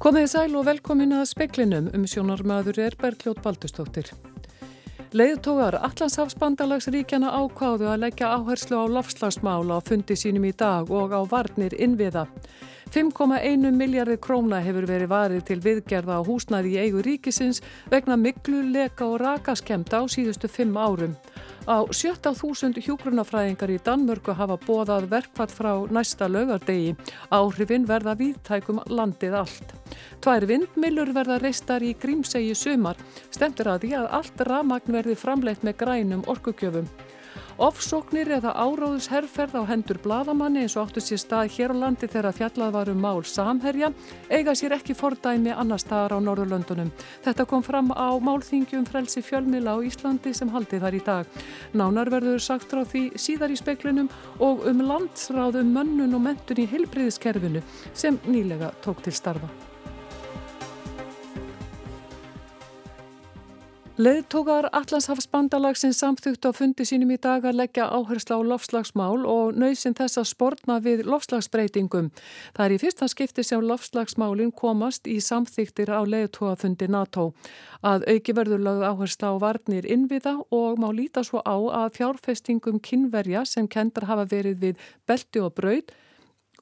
Komið sæl og velkomin að speklinum um sjónarmæður er Bergljót Baldustóttir. Leiðtógar Allandshafsbandalagsríkjana ákváðu að leggja áherslu á lofslagsmála á fundi sínum í dag og á varnir innviða. 5,1 miljardi króna hefur verið varið til viðgerða á húsnaði í eigu ríkisins vegna miklu, leka og rakaskemta á síðustu fimm árum. Á 17.000 hjúgrunafræðingar í Danmörku hafa bóðað verkvall frá næsta lögardegi. Áhrifin verða viðtækum landið allt. Tvær vindmilur verða reistar í grímsegi sumar. Stemtur að því að allt ramagn verði framleitt með grænum orkugjöfum. Offsóknir eða áróðusherrferð á hendur bladamanni eins og áttu sér stað hér á landi þegar fjallað varum mál samherja eiga sér ekki fordæmi annar staðar á Norðurlöndunum. Þetta kom fram á málþingjum frelsi fjölmila á Íslandi sem haldi þar í dag. Nánar verður sagt frá því síðar í speklinum og um landsráðum mönnun og mentun í heilbriðiskerfinu sem nýlega tók til starfa. Leðtókar Allandshafsbandalagsins samþugt á fundi sínum í dag að leggja áherslu á lofslagsmál og nöysin þess að sportna við lofslagsbreytingum. Það er í fyrsta skipti sem lofslagsmálinn komast í samþyktir á leðtókafundi NATO. Að auki verður lagð áherslu á varnir innviða og má líta svo á að fjárfestingum kynverja sem kendar hafa verið við belti og braud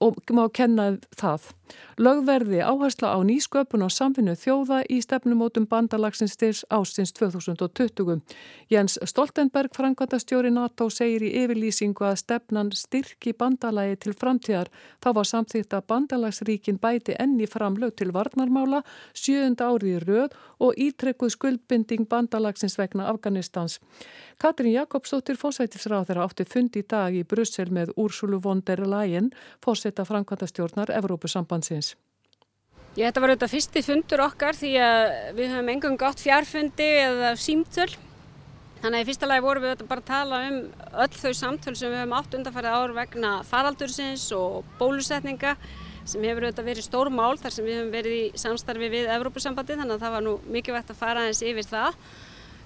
og má kenna það. Lögverði áhersla á nýsköpun og samfinnu þjóða í stefnumótum bandalagsins styrs ástins 2020. Jens Stoltenberg, frangvandastjóri NATO, segir í yfirlýsingu að stefnan styrki bandalagi til framtíðar. Þá var samþýtt að bandalagsríkin bæti enni framlög til varnarmála, sjöunda árið röð og ítrekkuð skuldbinding bandalagsins vegna Afganistans. Katrin Jakobsdóttir fósætisráð þeirra átti fundi í dag í Brussel með Úrsulu von der Leyen, fósætta frangvandastjórnar Evrópusamband sambandsins? Ég, þetta var auðvitað fyrsti fundur okkar því að við höfum engum gátt fjárfundi eða símtöl. Þannig að í fyrsta lagi vorum við bara að tala um öll þau samtöl sem við höfum átt undanfærið ár vegna faraldursins og bólusetninga sem hefur auðvitað verið stór mál þar sem við höfum verið í samstarfi við Evrópusambandi þannig að það var nú mikilvægt að fara aðeins yfir það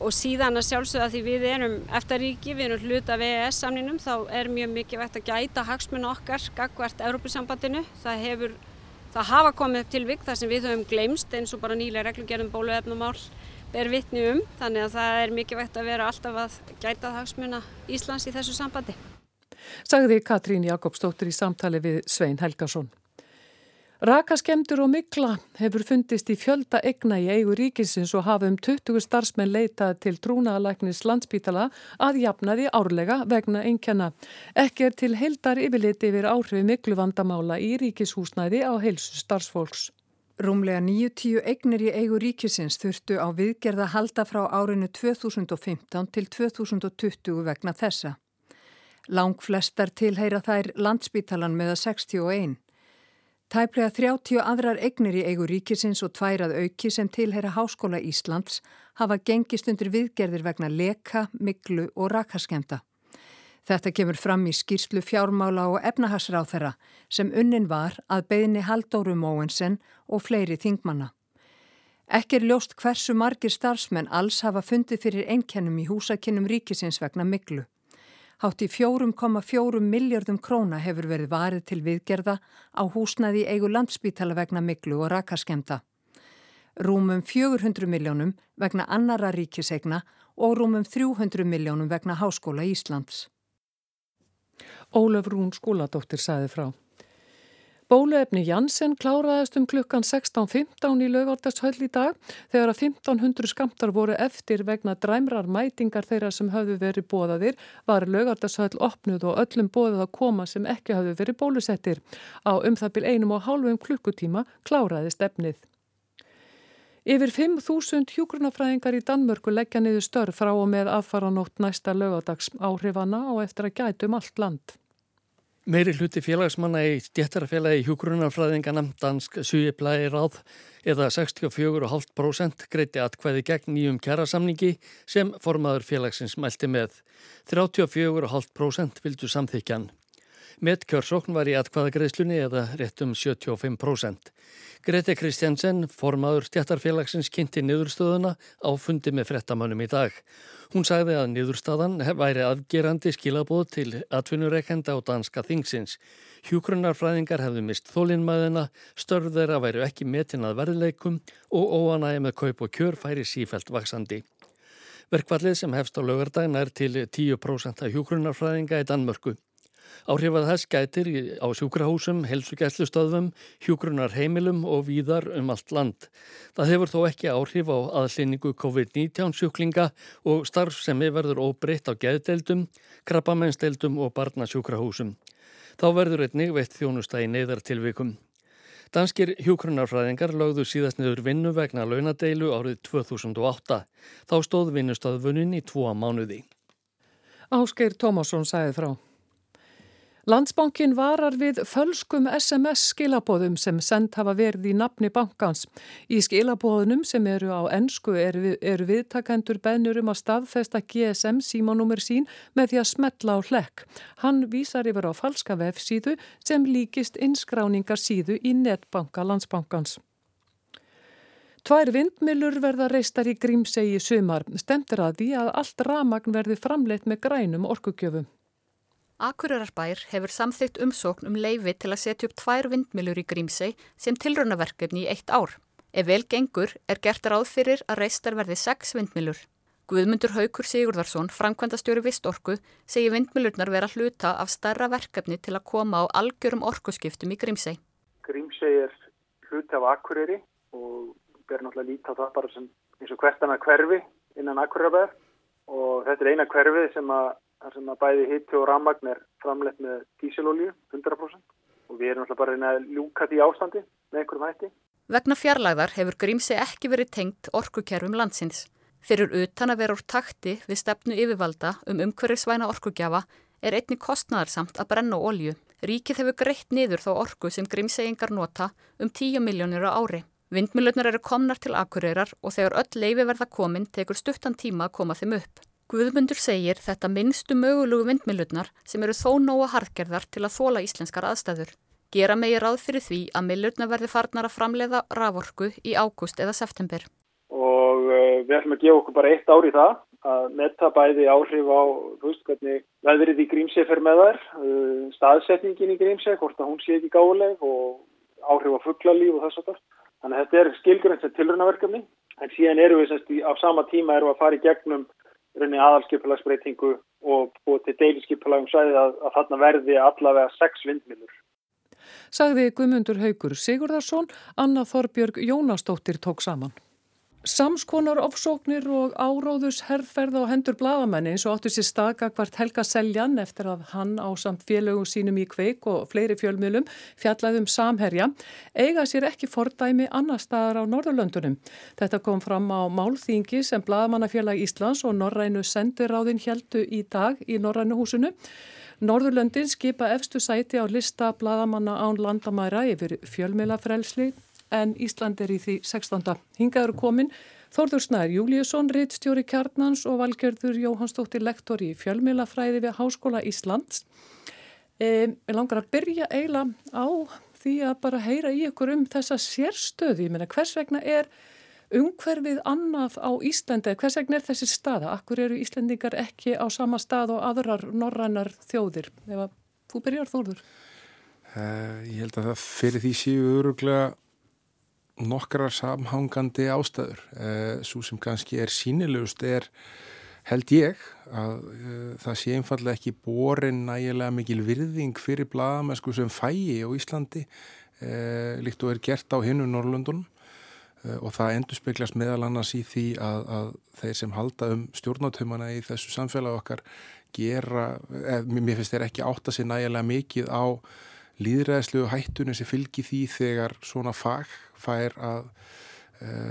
og síðan að sjálfsögða því við erum eftaríki, við erum hluta VES samninum þá er mjög mikilvægt að gæta hagsmun okkar gagvart Evrópusambandinu. Það hefur Það hafa komið upp tilvík þar sem við höfum gleymst eins og bara nýlega reglugjörðum bóluefnumál ber vittni um þannig að það er mikið vekt að vera alltaf að gæta hagsmuna Íslands í þessu sambandi. Sagði Katrín Jakobsdóttir í samtali við Svein Helgason. Rakaskemdur og mikla hefur fundist í fjölda egna í eigu ríkinsins og hafa um 20 starfsmenn leitað til trúnaðalæknis landsbítala að jafnaði árlega vegna einkjana. Ekki er til heildar yfirliti yfir áhrifi miklu vandamála í ríkishúsnæði á heilsu starfsfólks. Rúmlega 90 egnir í eigu ríkisins þurftu á viðgerða halda frá árinu 2015 til 2020 vegna þessa. Lang flestar tilheyra þær landsbítalan með að 61. Tæplega 30 aðrar egnir í eigu ríkisins og tværað auki sem tilheyra Háskóla Íslands hafa gengist undir viðgerðir vegna leka, miklu og rakaskemta. Þetta kemur fram í skýrslu fjármála og efnahagsráð þeirra sem unnin var að beðni Haldóru Móensen og fleiri þingmanna. Ekki er ljóst hversu margir starfsmenn alls hafa fundið fyrir einkennum í húsakinnum ríkisins vegna miklu. Hátt í 4,4 miljardum króna hefur verið varið til viðgerða á húsnaði eigu landsbítala vegna miklu og rakaskemta. Rúmum 400 miljónum vegna annara ríkisegna og rúmum 300 miljónum vegna Háskóla Íslands. Ólaf Rún skóladóttir saði frá. Bóluefni Janssen kláraðist um klukkan 16.15 í lögvaldashöll í dag þegar að 1500 skamtar voru eftir vegna dræmrar mætingar þeirra sem hafðu verið bóðaðir var lögvaldashöll opnuð og öllum bóðað að koma sem ekki hafðu verið bólusettir. Á um það byl einum og hálfum klukkutíma kláraðist efnið. Yfir 5.000 hjúgrunafræðingar í Danmörku leggja niður störf frá og með aðfaranótt næsta lögadags áhrifana og eftir að gætum allt land. Meiri hluti félagsmanna í stjættarafélagi hjúgrunarfræðingana dansk suðiblæði ráð eða 64,5% greiti atkvæði gegn nýjum kjærasamningi sem formaður félagsins mælti með. 34,5% vildu samþykjan. Met kjörsókn var í atkvaðagreislunni eða rétt um 75%. Greti Kristjansen, formaður stjættarfélagsins, kynnti niðurstöðuna á fundi með frettamannum í dag. Hún sagði að niðurstaðan væri afgerandi skilabóð til atvinnureikenda á danska þingsins. Hjúkrunarfræðingar hefðu mist þólinnmæðina, störð þeirra væri ekki metin að verðleikum og óanægi með kaup og kjör færi sífælt vaksandi. Verkvallið sem hefst á lögardagn er til 10% af hjúkrunarfræðinga í Danmörku. Áhrifað þess gætir á sjúkrahúsum, helsugæslustöðum, hjúgrunar heimilum og víðar um allt land. Það hefur þó ekki áhrif á aðlýningu COVID-19 sjúklinga og starf sem verður óbreytt á geðdeldum, krabbamennsteldum og barnasjúkrahúsum. Þá verður einnig veitt þjónusta í neyðartilvikum. Danskir hjúkrunarfræðingar lögðu síðast niður vinnu vegna launadeilu árið 2008. Þá stóð vinnustöðvunin í tvoa mánuði. Ásgeir Tómasson sæði frá. Landsbankin varar við fölskum SMS skilabóðum sem sendt hafa verið í nafni bankans. Í skilabóðunum sem eru á ennsku eru, eru viðtakendur bennur um að staðfesta GSM símanúmer sín með því að smetla á hlekk. Hann vísar yfir á falska vefsíðu sem líkist innskráningar síðu í netbanka landsbankans. Tvær vindmilur verða reistar í Grímsegi sumar. Stemtir að því að allt ramagn verði framleitt með grænum orkugjöfum. Akureyrar hefur samþygt umsókn um leifi til að setja upp tvær vindmilur í Grímsei sem tilrönaverkefni í eitt ár. Ef vel gengur er gert ráð fyrir að reistar verði sex vindmilur. Guðmundur Haugur Sigurðarsson, framkvæmdastjóri Vistorku, segir vindmilurnar vera hluta af starra verkefni til að koma á algjörum orkuskiptum í Grímsei. Grímsei er hluti af Akureyri og ber náttúrulega líta það bara sem eins og hvert annað hverfi innan Akureyrar og þetta er eina hverfi sem að þar sem að bæði hitti og rammagn er framlegt með dísilolju 100% og við erum alltaf bara að ljúka því ástandi með einhverjum hætti. Vegna fjarlæðar hefur Grímsi ekki verið tengt orkukerfum landsins. Fyrir utan að vera úr takti við stefnu yfirvalda um umhverfisvæna orkugjafa er einni kostnæðarsamt að brenna olju. Ríkið hefur greitt niður þá orku sem Grímseyingar nota um 10 miljónir á ári. Vindmilögnar eru komnar til akureyrar og þegar öll leifi verða komin tekur stuttan tíma að koma þeim upp. Guðmundur segir þetta minnstu mögulugu vindmilurnar sem eru þó nóga harðgerðar til að þóla íslenskar aðstæður. Gera megi ráð fyrir því að millurna verði farnar að framleiða raforku í ágúst eða september. Og uh, við ætlum að gefa okkur bara eitt ár í það að metta bæði áhrif á, þú veist hvernig veðrið í Grímsei fer með þær, uh, staðsetningin í Grímsei, hvort að hún sé ekki gáleg og áhrif á fugglalíf og þess að það. Þannig að þetta er skilgjörn sem tilrönaverkefni en síðan eru við semst á sama tíma eru að fara í gegnum runni aðalskipulagsbreytingu og búið til deilisskipulagum sæði að, að þarna verði allavega sex vindmilur. Sagði Guðmundur Haugur Sigurðarsson, Anna Þorbjörg Jónastóttir tók saman. Samskonar ofsóknir og áróðus herrferð á hendur bladamenni eins og áttu sér staka hvert Helga Seljan eftir að hann á samt félögum sínum í kveik og fleiri fjölmjölum fjallaðum samherja eiga sér ekki fordæmi annar staðar á Norðurlöndunum. Þetta kom fram á Málþingi sem Bladamannafélag Íslands og Norrænu sendiráðin heldu í dag í Norrænu húsinu. Norðurlöndin skipa efstu sæti á lista Bladamanna án landamæra yfir fjölmjölafrelsli en Ísland er í því 16. Hingaður komin Þórður Snær Júliusson, rittstjóri Kjarnans og Valgerður Jóhannsdóttir lektor í fjölmilafræði við Háskóla Íslands. Ég e, langar að byrja eiginlega á því að bara heyra í ykkur um þessa sérstöði. Ég meina hvers vegna er umhverfið annað á Íslandi? Hvers vegna er þessi staða? Akkur eru Íslandingar ekki á sama stað og aðrar norrannar þjóðir? Ef að þú byrjar Þórður. Uh, ég held að það fyrir því séu öruglega nokkrar samhangandi ástæður. Eh, Svo sem kannski er sínilegust er held ég að uh, það sé einfallega ekki borin nægilega mikil virðing fyrir bladamennsku sem fæi á Íslandi uh, líkt og er gert á hinnu Norrlundunum og það endur speklast meðal annars í því að, að þeir sem halda um stjórnátumana í þessu samfélag okkar gera, mér finnst þeir ekki átta sér nægilega mikið á líðræðslegu hættunum sem fylgir því þegar svona fag fær að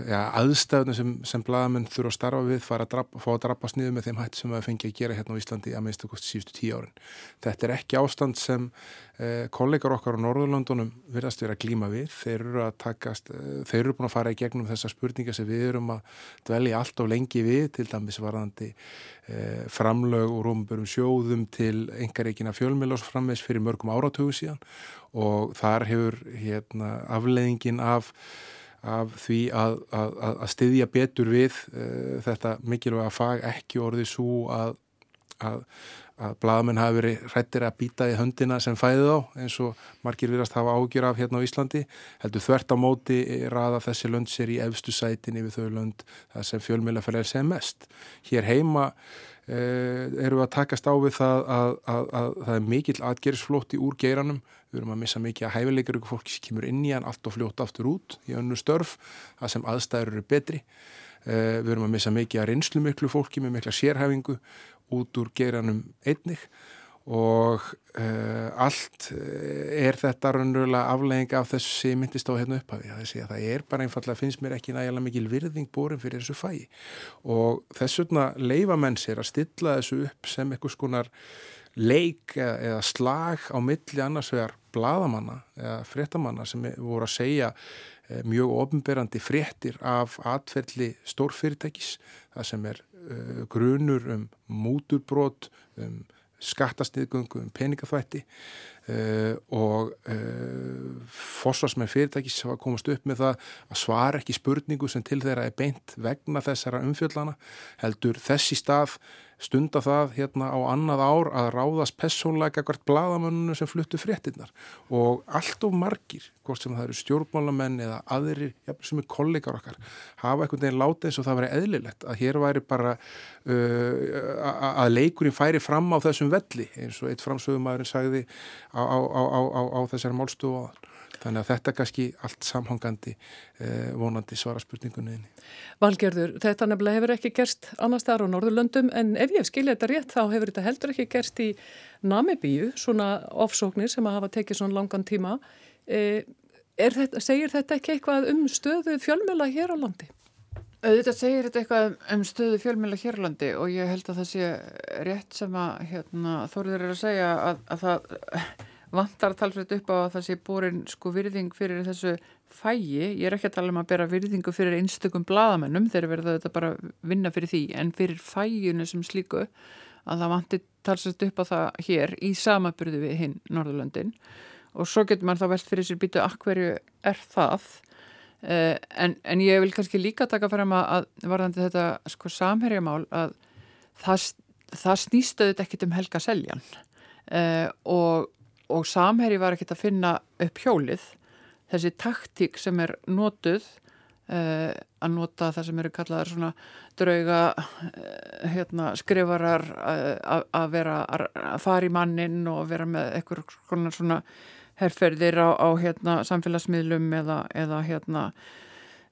ja, aðstæðunum sem, sem bladamenn þurfa að starfa við fara að drapa, fá að drappast niður með þeim hætt sem það fengi að gera hérna á Íslandi að minnstu kosti síðustu tíu árin. Þetta er ekki ástand sem uh, kollegar okkar á Norðurlandunum virðast vera að glíma við. Þeir eru takast, uh, þeir eru búin að fara í gegnum þessa spurninga sem við erum að dvelja allt of lengi við, til dæmis varðandi framlög og rómburum sjóðum til engareikina fjölmjölás framvegs fyrir mörgum áratögu síðan og þar hefur hérna, afleiðingin af af því að, að, að styðja betur við uh, þetta mikilvæga fag ekki orðið svo að, að bladamenn hafi verið hrættir að býta í höndina sem fæði þá eins og margir viðrast hafa ágjur af hérna á Íslandi heldur þvert á móti raða þessi lönd sér í efstu sætin yfir þau lönd sem fjölmjölaferðar sem mest. Hér heima eru við að takast á við það að það er mikill atgerðsflótti úr geiranum. Við erum að missa mikið að hæfileikar ykkur fólki sem kemur inn í hann allt og fljóta aftur út í önnu störf, það sem aðstæður eru betri. Uh, við erum að missa mikið að rinslu miklu fólki með mikla sérhæfingu út úr geranum einnig og uh, allt eh, er þetta raunverulega aflegging af þessu sem myndist á hérna upphafi það, er bara einfallega, finnst mér ekki nægilega mikil virðing borin fyrir þessu fæi og þess vegna leifa menn sér að stilla þessu upp sem eitthvað skonar leik eða slag á milli annars vegar bladamanna eða fréttamanna sem voru að segja eh, mjög ofnberandi fréttir af atferðli stórfyrirtækis. Það sem er uh, grunur um múturbrót, um skattastiðgöngu, um peningaþvætti uh, og uh, fósfarsmenn fyrirtækis hafa komast upp með það að svara ekki spurningu sem til þeirra er beint vegna þessara umfjöllana heldur þessi stað stunda það hérna á annað ár að ráðast personleika hvert bladamönnunu sem fluttu fréttinnar og allt of margir, hvort sem það eru stjórnmálamenn eða aðrir, jafnveg sem er kollegar okkar, hafa einhvern veginn látið eins og það veri eðlilegt að hér væri bara uh, að leikurinn færi fram á þessum velli eins og eitt framsögumæðurinn sagði á, á, á, á þessari málstofu áðan. Þannig að þetta kannski allt samhangandi eh, vonandi svara spurningunni. Valgerður, þetta nefnilega hefur ekki gerst annars þar á Norðurlöndum en ef ég skilja þetta rétt þá hefur þetta heldur ekki gerst í Namibíu, svona ofsóknir sem að hafa tekið svona langan tíma. Eh, þetta, segir þetta ekki eitthvað um stöðu fjölmjöla hér á landi? Þetta segir þetta eitthvað um stöðu fjölmjöla hér á landi og ég held að það sé rétt sem að hérna, Þóriður er að segja að, að það vantar talsveit upp á að það sé búin sko virðing fyrir þessu fægi, ég er ekki að tala um að bera virðingu fyrir einstökum bladamennum, þeir verða þetta bara vinna fyrir því, en fyrir fæginu sem slíku að það vantir talsveit upp á það hér í samaburðu við hinn Norðurlöndin. Og svo getur maður þá velt fyrir sér býtu akkverju er það? Uh, en, en ég vil kannski líka taka fram að, að varðandi þetta sko samherjamál að það, það snýstöðut ekkit um Helga Seljan uh, og og samherji var ekkert að finna upp hjólið. Þessi taktík sem er notuð uh, að nota það sem eru kallaðar svona drauga uh, hérna, skrifarar uh, að vera að fara í mannin og vera með eitthvað svona herrferðir á, á hérna, samfélagsmiðlum eða, eða hérna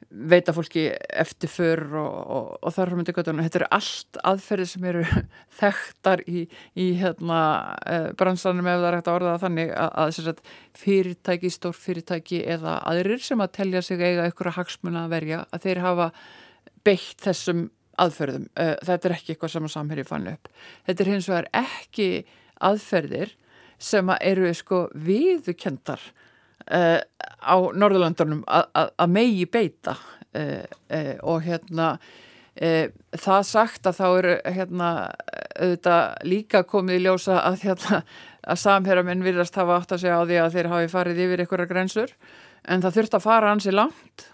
veita fólki eftir för og, og, og þar frá myndi göttunum. Þetta eru allt aðferðir sem eru þekktar í, í hérna, eh, bransanum ef það er hægt að orða þannig að, að, að fyrirtæki, stór fyrirtæki eða aðrir sem að telja sig eiga einhverja hagsmuna að verja, að þeir hafa beitt þessum aðferðum. Eh, þetta er ekki eitthvað sem að samherji fann upp. Þetta er hins vegar ekki aðferðir sem að eru sko viðukendar uh, á Norðurlandunum að megi beita uh, uh, og hérna það sagt að þá eru hérna auðvitað líka komið í ljósa að hérna að samherramenn virðast hafa átt að segja á því að þeir hafi farið yfir einhverja grensur en það þurft að fara hansi langt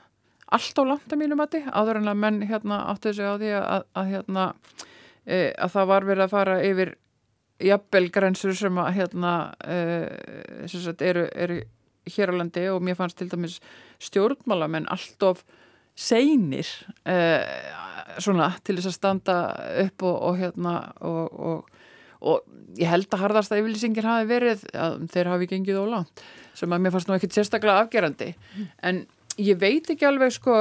allt á langt að mínu mati áður en að menn hérna áttu að segja á því að, að hérna að það var verið að fara yfir jafnbel grensur sem að hérna sem sagt eru, eru hér á landi og mér fannst til dæmis stjórnmálamenn allt of seinir eh, svona til þess að standa upp og, og hérna og, og, og ég held að harðasta yfirlýsingir hafi verið að þeir hafi gengið ólánt sem að mér fannst nú ekkit sérstaklega afgerandi. En ég veit ekki alveg sko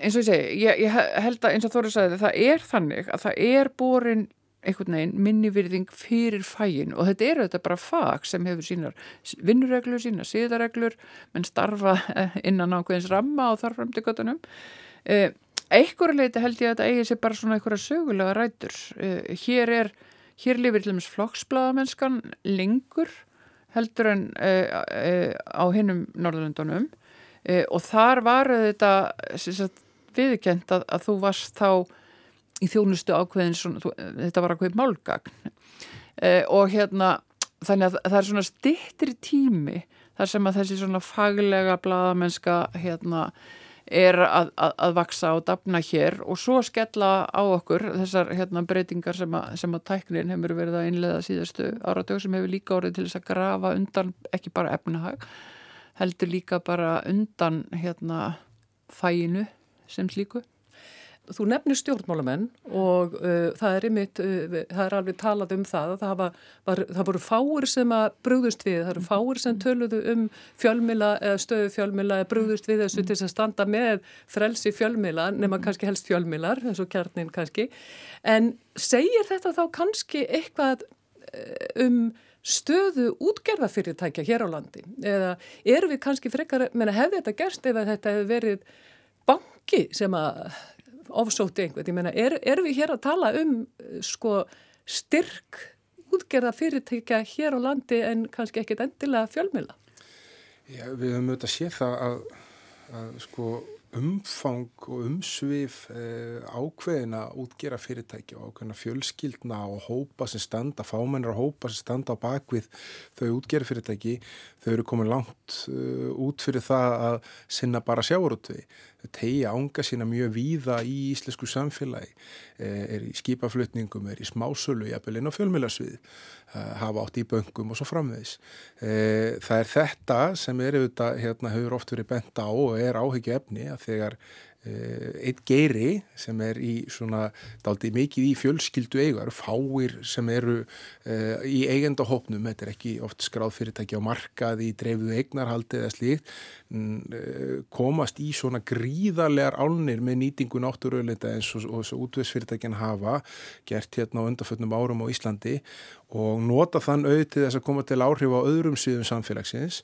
eins og ég segi, ég, ég held að eins og Þóri sagði það er þannig að það er borin einhvern veginn minni virðing fyrir fæin og þetta eru þetta bara fag sem hefur sínar vinnureglur, sínar síðareglur menn starfa eh, innan ákveðins ramma og þarfram til göttunum Uh, einhverju leiti held ég að þetta eigi sér bara svona einhverja sögulega rætur. Uh, hér er, hér lifir til dæmis flokksbladamennskan lengur heldur en á hinnum Norðurlundunum og þar var þetta viðkent að, að þú varst þá í þjónustu ákveðin svona, þetta var ákveðin málgagn. Og hérna þannig að það er svona stittir tími þar sem að þessi svona faglega bladamennska hérna er að, að, að vaksa og dafna hér og svo skella á okkur þessar hérna, breytingar sem að, sem að tæknin hefur verið að innlega síðastu áratög sem hefur líka orðið til þess að grafa undan ekki bara efnahag heldur líka bara undan hérna fæinu sem slíku Þú nefnir stjórnmálamenn og uh, það er ymitt, uh, það er alveg talað um það að það, var, það voru fáir sem að brúðust við, það eru fáir sem töluðu um fjölmila eða stöðu fjölmila eða brúðust við þessu til að standa með frelsi fjölmila nema kannski helst fjölmilar, eins og kjarnin kannski. En segir þetta þá kannski eitthvað uh, um stöðu útgerðafyrirtækja hér á landi? Eða eru við kannski frekar, menna hefði þetta gerst ef þetta hefði verið banki sem að ofsóti einhvern, ég meina, er, er við hér að tala um sko styrk útgerða fyrirtækja hér á landi en kannski ekkit endilega fjölmila? Já, við höfum auðvitað séð það að, að sko umfang og umsvið eh, ákveðina útgera fyrirtæki og ákveðina fjölskyldna og hópa sem standa, fámennir og hópa sem standa á bakvið þau útgera fyrirtæki, þau eru komið langt uh, út fyrir það að sinna bara sjáurútvið tegja ánga sína mjög víða í íslensku samfélagi, eh, er í skipaflutningum, er í smásölu, jafnvel inn á fjölmjölarsvið, eh, hafa átt í böngum og svo framvegis. Eh, það er þetta sem er auðvitað, hérna, hefur oft verið bent á og er áhyggju efni að þegar eitt geiri sem er í svona daldi mikið í fjölskyldu eigar fáir sem eru uh, í eigendahopnum, þetta er ekki oft skráð fyrirtæki á markað í dreifðu eignarhaldi eða slíkt uh, komast í svona gríðarlegar álnir með nýtingu náttúruauðleita eins og, og, og útvegsfyrirtækjan hafa gert hérna á undarfötnum árum á Íslandi og nota þann auðvitið þess að koma til áhrif á öðrum síðum samfélagsins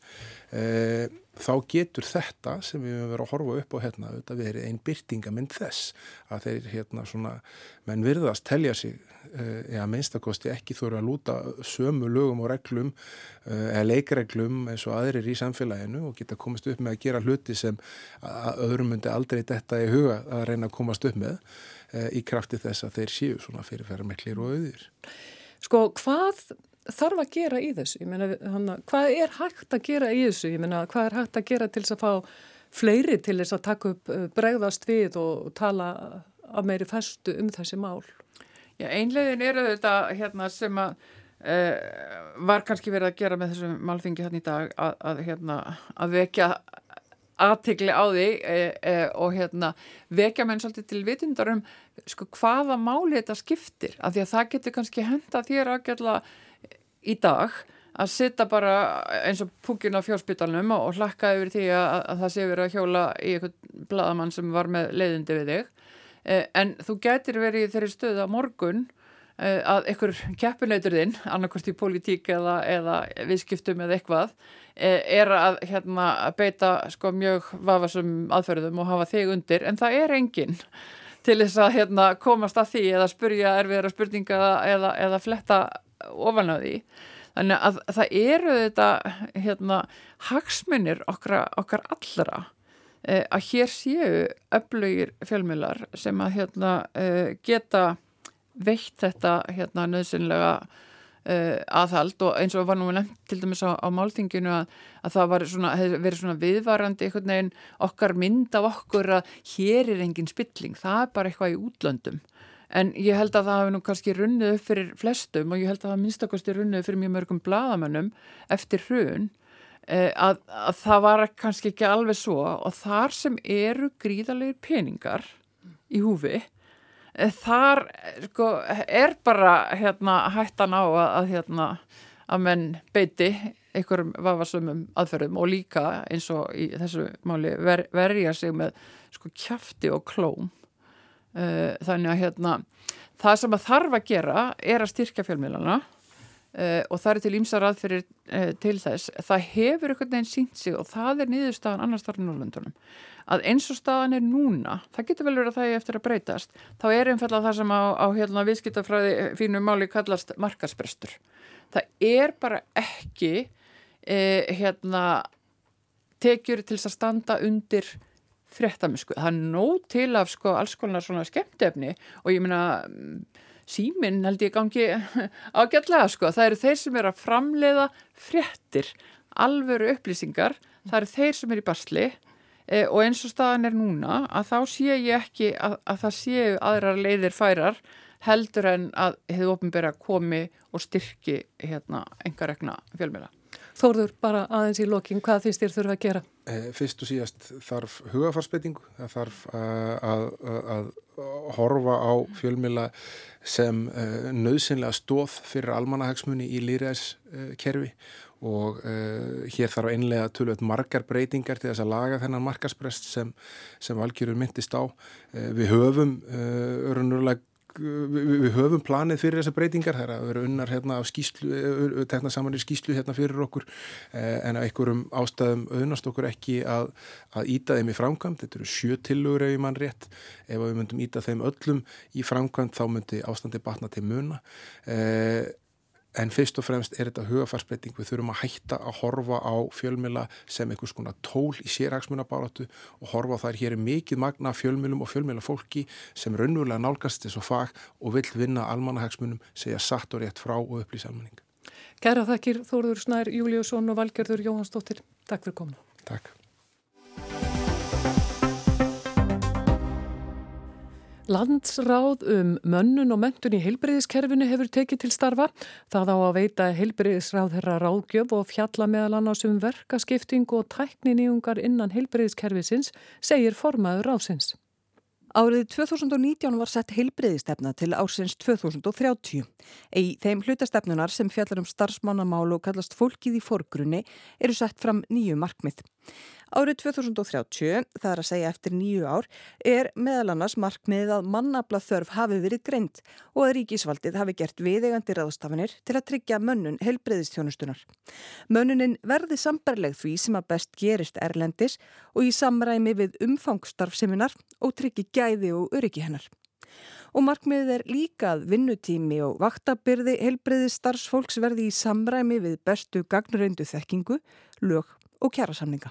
uh, þá getur þetta sem við höfum verið að horfa upp á hérna auðvitað verið einn byrtingamind þess að þeir hérna svona menn virðast telja sig uh, eða minnstakosti ekki þurfa að lúta sömu lögum og reglum uh, eða leikreglum eins og aðrir í samfélaginu og geta komast upp með að gera hluti sem öðrum myndi aldrei þetta í huga að reyna að komast upp með uh, í krafti þess að þeir séu svona fyrirferðar meklir og auðir. Sko hvað þarf að gera í þessu? Ég meina, hana, hvað er hægt að gera í þessu? Ég meina, hvað er hægt að gera til þess að fá fleiri til þess að taka upp uh, bregðast við og tala að meiri festu um þessi mál? Já, einlegin eru þetta hérna, sem að uh, var kannski verið að gera með þessum málfingi hérna í dag að, að, hérna, að vekja aðtikli á því e, e, og hérna vekja menn svolítið til vitundar um sko hvaða máli þetta skiptir? Af því að það getur kannski henda þér aðgjörla í dag að sitta bara eins og púkin á fjárspítalunum og hlakka yfir því að, að það sé verið að hjóla í eitthvað bladamann sem var með leiðindi við þig. Eh, en þú getur verið í þeirri stöðu að morgun eh, að einhver keppinautur þinn, annarkost í politík eða, eða viðskiptum eða eitthvað eh, er að hérna, beita sko, mjög vafasum aðferðum og hafa þig undir en það er enginn til þess að hérna, komast að því eða spurja erfiðara spurninga eða, eða fletta ofan á því. Þannig að það eru þetta hérna, hagsmunir okkar, okkar allra eh, að hér séu öflugir fjölmilar sem að hérna, eh, geta veitt þetta hérna, nöðsynlega eh, aðhald og eins og var nú nefnt til dæmis á, á málþinginu að, að það svona, verið svona viðvarandi einhvern veginn okkar mynd af okkur að hér er engin spilling, það er bara eitthvað í útlöndum. En ég held að það hafi nú kannski runnið upp fyrir flestum og ég held að það minnstakosti runnið fyrir mjög mörgum bladamönnum eftir hrun eh, að, að það var kannski ekki alveg svo og þar sem eru gríðalegir peningar í húfi þar sko, er bara hérna, hættan á að, hérna, að menn beiti einhverjum vafasumum aðferðum og líka eins og í þessu máli ver, verja sig með sko kjafti og klóm Eh, þannig að hérna það sem að þarf að gera er að styrka fjölmiðlana uh, og það er til ímsa raðferir til þess. Það hefur einhvern veginn sínt sig og það er niðurstaðan annars þar í Norrlundunum. Að eins og staðan er núna, það getur vel verið að það er eftir að breytast, þá er einfallega það sem á, á hérna, viðskiptafræði fínu máli kallast markasprestur. Það er bara ekki eh, hérna, tekjur til að standa undir fréttamisku. Það er nóg til af sko, alls konar svona skemmtefni og ég meina síminn held ég gangi ágætlega sko. Það eru þeir sem er að framleiða fréttir, alvöru upplýsingar, það eru þeir sem er í basli e, og eins og staðan er núna að þá sé ég ekki að, að það séu aðrar leiðir færar heldur en að hefur ofinbæra komi og styrki hérna engaregna fjölmjöla. Þórður, bara aðeins í lokin, hvað finnst þér þurfa að gera? Eh, fyrst og síðast þarf hugafarsbeitingu, það þarf uh, að, að, að horfa á fjölmjöla sem nöðsynlega stóð fyrir almanahagsmunni í lýræðskerfi uh, og hér þarf einlega tölvöld margar breytingar til þess að laga þennan markarsprest sem, sem valgjörur myndist á. Við höfum örunurlega við, við höfum planið fyrir þessar breytingar. Það er að vera unnar hérna af skýslu tekna saman í skýslu hérna fyrir okkur. En að einhverjum ástæðum auðnast okkur ekki að, að íta þeim í framkvæmt, þetta eru sjö tilugur ef ég mann rétt, ef við myndum íta þeim öllum í framkvæmt þá myndi ástandi batna til muna. Eða En fyrst og fremst er þetta hugafarsbreyting, við þurfum að hætta að horfa á fjölmjöla sem einhvers konar tól í sérhagsmunabáratu og horfa á þær hér er mikið magna fjölmjölum og fjölmjöla fólki sem raunverulega nálgast þessu fag og vil vinna almannahagsmunum, segja satt og rétt frá og upplýsa almenning. Kæra þakkir Þóruður Snær, Júliusson og Valgerður Jóhansdóttir. Takk fyrir komna. Takk. Landsráð um mönnun og mentun í heilbreyðiskerfinu hefur tekið til starfa. Það á að veita heilbreyðisráð þeirra ráðgjöf og fjalla meðal annars um verkaskipting og tækniníungar innan heilbreyðiskerfisins, segir formaður ráðsins. Árið 2019 var sett heilbreyðistefna til ársins 2030. Í þeim hlutastefnunar sem fjallar um starfsmannamál og kallast fólkið í forgrunni eru sett fram nýju markmið. Árið 2030, það er að segja eftir nýju ár, er meðal annars markmiðið að mannabla þörf hafi verið greint og að ríkisvaldið hafi gert viðegandi ráðstafanir til að tryggja mönnun helbreyðistjónustunar. Mönnunin verði sambarleg því sem að best gerist erlendis og í samræmi við umfangstarfseminar og tryggi gæði og öryggi hennar. Og markmiðið er líka að vinnutími og vaktabyrði helbreyði starfsfólks verði í samræmi við bestu gagnuröndu þekkingu, lög og kjærasamninga.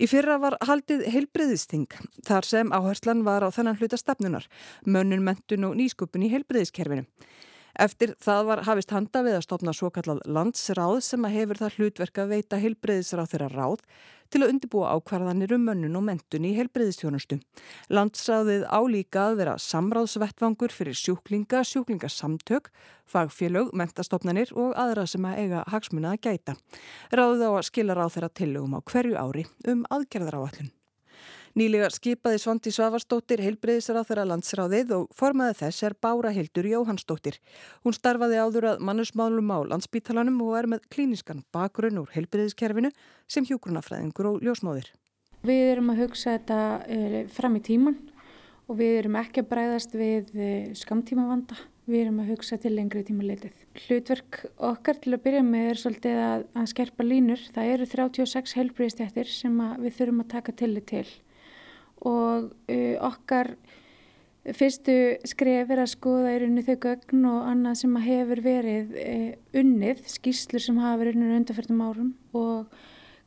Í fyrra var haldið heilbreyðisting þar sem áherslan var á þennan hluta stefnunar, mönnun, mentun og nýsköpun í heilbreyðiskerfinu. Eftir það var hafist handa við að stopna svo kallað landsráð sem að hefur það hlutverk að veita heilbreyðisráð þeirra ráð til að undibúa ákvarðanir um mönnun og mentun í heilbreyðistjónustu. Landsráðið álíka að vera samráðsvettvangur fyrir sjúklinga, sjúklingasamtök, fagfélög, mentastofnanir og aðra sem að eiga hagsmuna að gæta. Ráðið á að skila ráð þeirra tillögum á hverju ári um aðgerðaráallun. Nýlega skipaði Svandi Svavarsdóttir heilbreyðisra þeirra landsráðið og formaði þess er Bára Hildur Jóhannsdóttir. Hún starfaði áður að mannusmálum á landsbítalanum og er með klíniskan bakgrunn úr heilbreyðiskerfinu sem hjógrunafræðingur og ljósmóðir. Við erum að hugsa þetta eh, fram í tíman og við erum ekki að bræðast við eh, skamtímavanda. Við erum að hugsa til lengri tíma leitið. Hlutverk okkar til að byrja með er svolítið að, að skerpa línur. Það eru 36 heilbreyðstjættir sem við þurfum að taka tillit til og uh, okkar fyrstu skref er að skoða í rauninu þau gögn og annað sem hefur verið uh, unnið, skýslur sem hafa verið unnið undarferðum árum og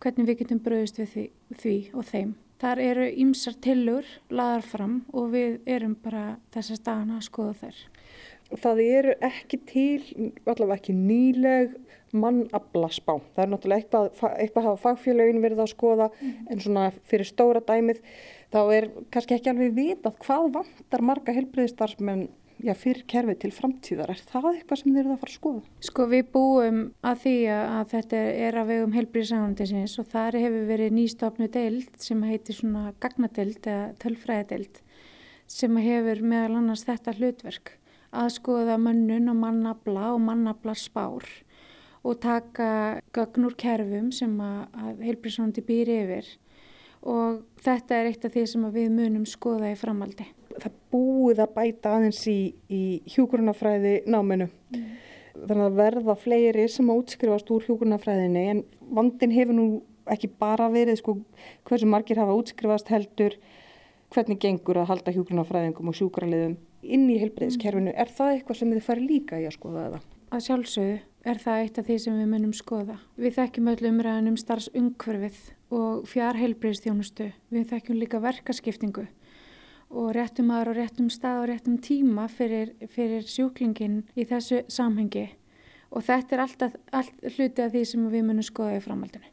hvernig við getum bröðist við því, því og þeim. Þar eru ýmsar tillur laðar fram og við erum bara þessa stana að skoða þær. Það eru ekki til, allavega ekki nýleg mannabla spá. Það er náttúrulega eitthvað, eitthvað hafa fagfélagin verið að skoða mm. en svona fyrir stóra dæmið þá er kannski ekki alveg vitað hvað vantar marga helbreyðistarsmenn já, fyrir kerfið til framtíðar. Er það eitthvað sem þið eruð að fara að skoða? Sko við búum að því að þetta er að vegum helbreyðisangandisins og þar hefur verið nýstofnu deild sem heitir svona gagnadeild eða tölfræðadeild sem hefur meðal annars þetta hlutverk að skoða mönnun og mannabla og mannabla spár og taka gögn úr kerfum sem að, helbreyðisangandi býr yfir og þetta er eitt af því sem við munum skoða í framaldi. Það búið að bæta aðeins í, í hjúgrunafræði náminu. Mm. þannig að verða fleiri sem að útskrifast úr hjúgrunafræðinni en vandin hefur nú ekki bara verið sko hversu margir hafa útskrifast heldur hvernig gengur að halda hjúgrunafræðingum og sjúkraliðum inn í helbreyðiskerfinu. Er það eitthvað sem þið fari líka í að skoða það? Að sjálfsögðu er það eitt af því sem við munum skoða. Við þekkjum öll umræðan um starfsungverfið og fjárheilbreyðstjónustu. Við þekkjum líka verkaskiptingu og réttum aðra og réttum stað og réttum tíma fyrir, fyrir sjúklingin í þessu samhengi og þetta er alltaf allt hluti af því sem við munum skoða í framhaldinu.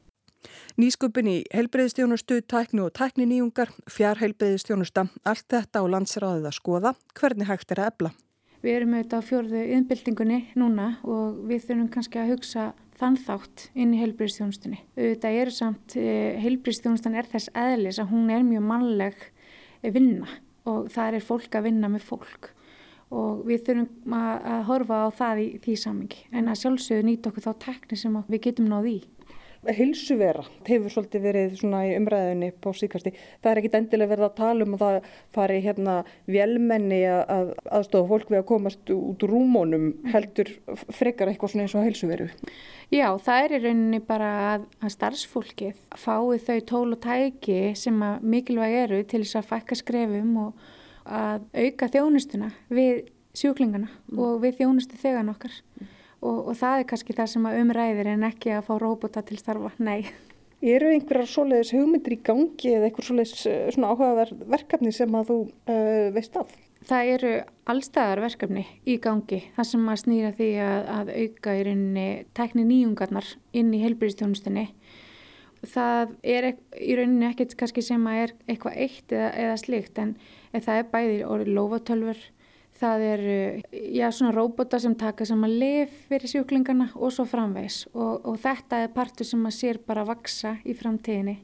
Nýsköpun í heilbreyðistjónustu, tæknu og tækniníungar, fjárheilbreyðistjónusta, allt þetta á landsráðið að skoða, hvernig hægt er að ebla? Við erum auðvitað á fjörðu yðnbildingunni núna og við þurfum kannski að hugsa þann þátt inn í heilbreyðstjónustunni. Auðvitað eru samt, eh, heilbreyðstjónustan er þess eðlis að hún er mjög mannleg vinna og það er fólk að vinna með fólk og við þurfum að, horfa á það í því samingi en að sjálfsögðu nýta okkur þá tekni sem við getum náð í hilsuvera hefur svolítið verið svona í umræðinni på síkasti. Það er ekkit endilega verið að tala um að það fari hérna velmenni að aðstofa fólk við að komast út úr rúmónum heldur frekar eitthvað svona eins og hilsuveru. Já, það er í rauninni bara að, að starfsfólkið fái þau tól og tæki sem að mikilvæg eru til þess að fækka skrefum og að auka þjónustuna við sjúklingana mm. og við þjónustu þegan okkar. Mm og, og það er kannski það sem umræðir en ekki að fá róbota til starfa, nei. Eru einhverjar svoleiðis hugmyndir í gangi eða einhver svoleiðis eh, áhugaverð verkefni sem að þú uh, veist af? Það eru allstæðar verkefni í gangi það sem að snýra því að, að auka í rauninni tekni nýjungarnar inn í helbriðstjónustinni. Það er í rauninni ekkert kannski sem að er eitthvað eitt eða, eða slikt en það er bæðir orðið lofotölfur Það eru, já, svona róbota sem taka saman lif fyrir sjúklingana og svo framvegs og, og þetta er partur sem maður sér bara að vaksa í framtíðinni.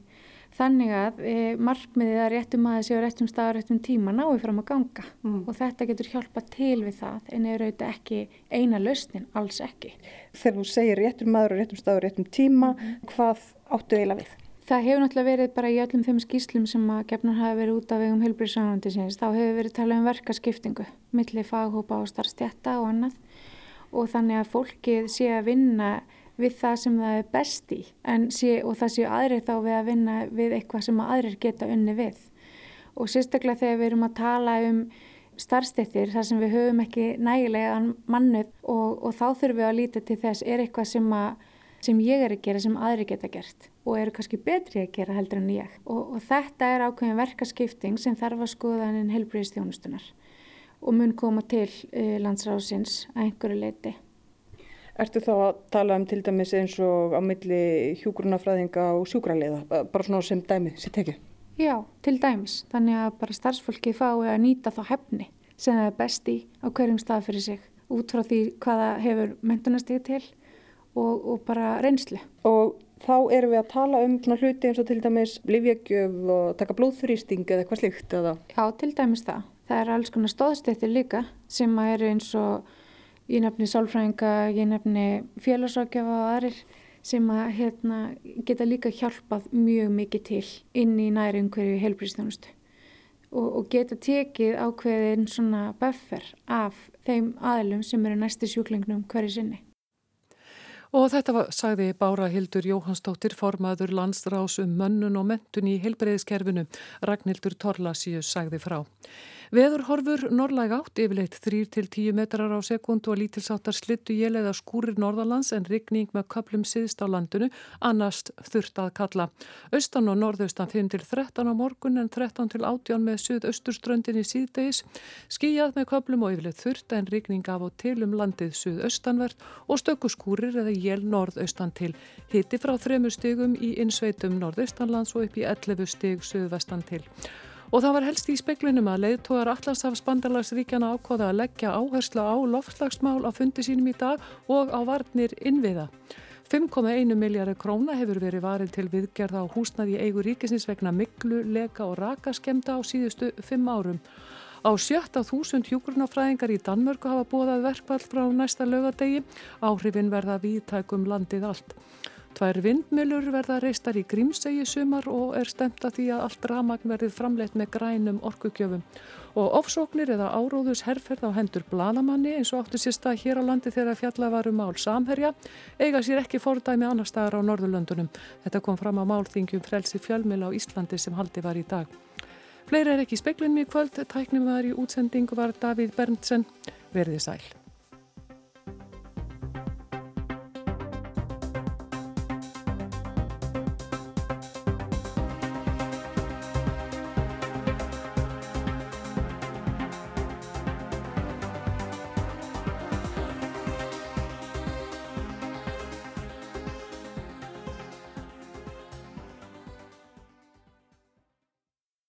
Þannig að e, markmiðið að réttum aðeins og réttum stað og réttum tíma náðu fram að ganga mm. og þetta getur hjálpa til við það en er auðvitað ekki eina lausnin, alls ekki. Þegar þú segir réttum aður og réttum stað og réttum tíma, mm. hvað áttu eiginlega við? Það hefur náttúrulega verið bara í öllum þeim skýslum sem að gefnur hafa verið út af vegum heilbríðsánandi sinns. Þá hefur verið talað um verkaskiptingu, milli faghópa og starfstjætta og annað og þannig að fólkið sé að vinna við það sem það er best í sé, og það séu aðrir þá við að vinna við eitthvað sem aðrir geta unni við. Og sérstaklega þegar við erum að tala um starfstjættir þar sem við höfum ekki nægilega mannuð og, og þá þurfum við að líta til þess er eitthvað sem að sem ég er að gera sem aðri geta gert og eru kannski betri að gera heldur en ég. Og, og þetta er ákveðin verkaskipting sem þarf að skoða en helbriðist þjónustunar og mun koma til uh, landsráðsins að einhverju leiti. Ertu þá að tala um til dæmis eins og á milli hjúgrunafræðinga og sjúkraliða, bara svona sem dæmi sér tekið? Já, til dæmis. Þannig að bara starfsfólki fái að nýta þá hefni sem það er best í á hverjum stað fyrir sig út frá því hvaða hefur mentunastíð til og, og bara reynsli. Og þá erum við að tala um svona hluti eins og til dæmis livjegjöf og taka blóðþrýsting eða eitthvað slíkt eða? Já, til dæmis það. Það er alls konar stóðstettir líka sem eru eins og ég nefni sálfræðinga, ég nefni félagsrákjafa og aðrir sem að hérna, geta líka hjálpað mjög mikið til inn í næri umhverju helbriðstjónustu og, og geta tekið ákveðin svona buffer af þeim aðlum sem eru næsti sjúklingnum hverju sinni. Og þetta var, sagði Bára Hildur Jóhannsdóttir, formaður landsrás um mönnun og mentun í heilbreyðiskerfinu. Ragnhildur Torlasíus sagði frá. Veður horfur norrlæg átt yfirleitt 3-10 metrar á sekundu og lítilsáttar slittu jélega skúrir norðalands en rigning með köplum síðst á landinu annars þurft að kalla. Austan og norðaustan 5-13 á morgun en 13-18 með suðausturströndin í síðdeis. Skíjað með köplum og yfirleitt þurft en rigning af og til um landið suðaustanvert og stökku skúrir eða jél norðaustan til. Hitti frá þremu stigum í innsveitum norðaustanlands og upp í 11 stig suðvestan til. Og það var helst í speklinum að leiðtóðar Allandsafs bandalagsríkjana ákvaða að leggja áherslu á loftslagsmál á fundi sínum í dag og á varnir innviða. 5,1 miljardur króna hefur verið varið til viðgerða á húsnaði eigu ríkisins vegna miklu, leka og rakaskemda á síðustu 5 árum. Á sjötta þúsund hjúgrunafræðingar í Danmörku hafa bóðað verkvall frá næsta lögadegi. Áhrifin verða viðtækum landið allt. Tvær vindmjölur verða reistar í Grímsegi sumar og er stemt að því að allt ramagn verði framleitt með grænum orkugjöfum. Og ofsóknir eða áróðus herrferð á hendur bladamanni eins og áttu sér stað hér á landi þegar fjalla varum mál samherja eiga sér ekki fordæmi annar staðar á Norðurlöndunum. Þetta kom fram á málþingjum frelsi fjölmila á Íslandi sem haldi var í dag. Fleira er ekki í speklinum í kvöld, tæknum var í útsendingu var Davíð Berntsen, verðið sæl.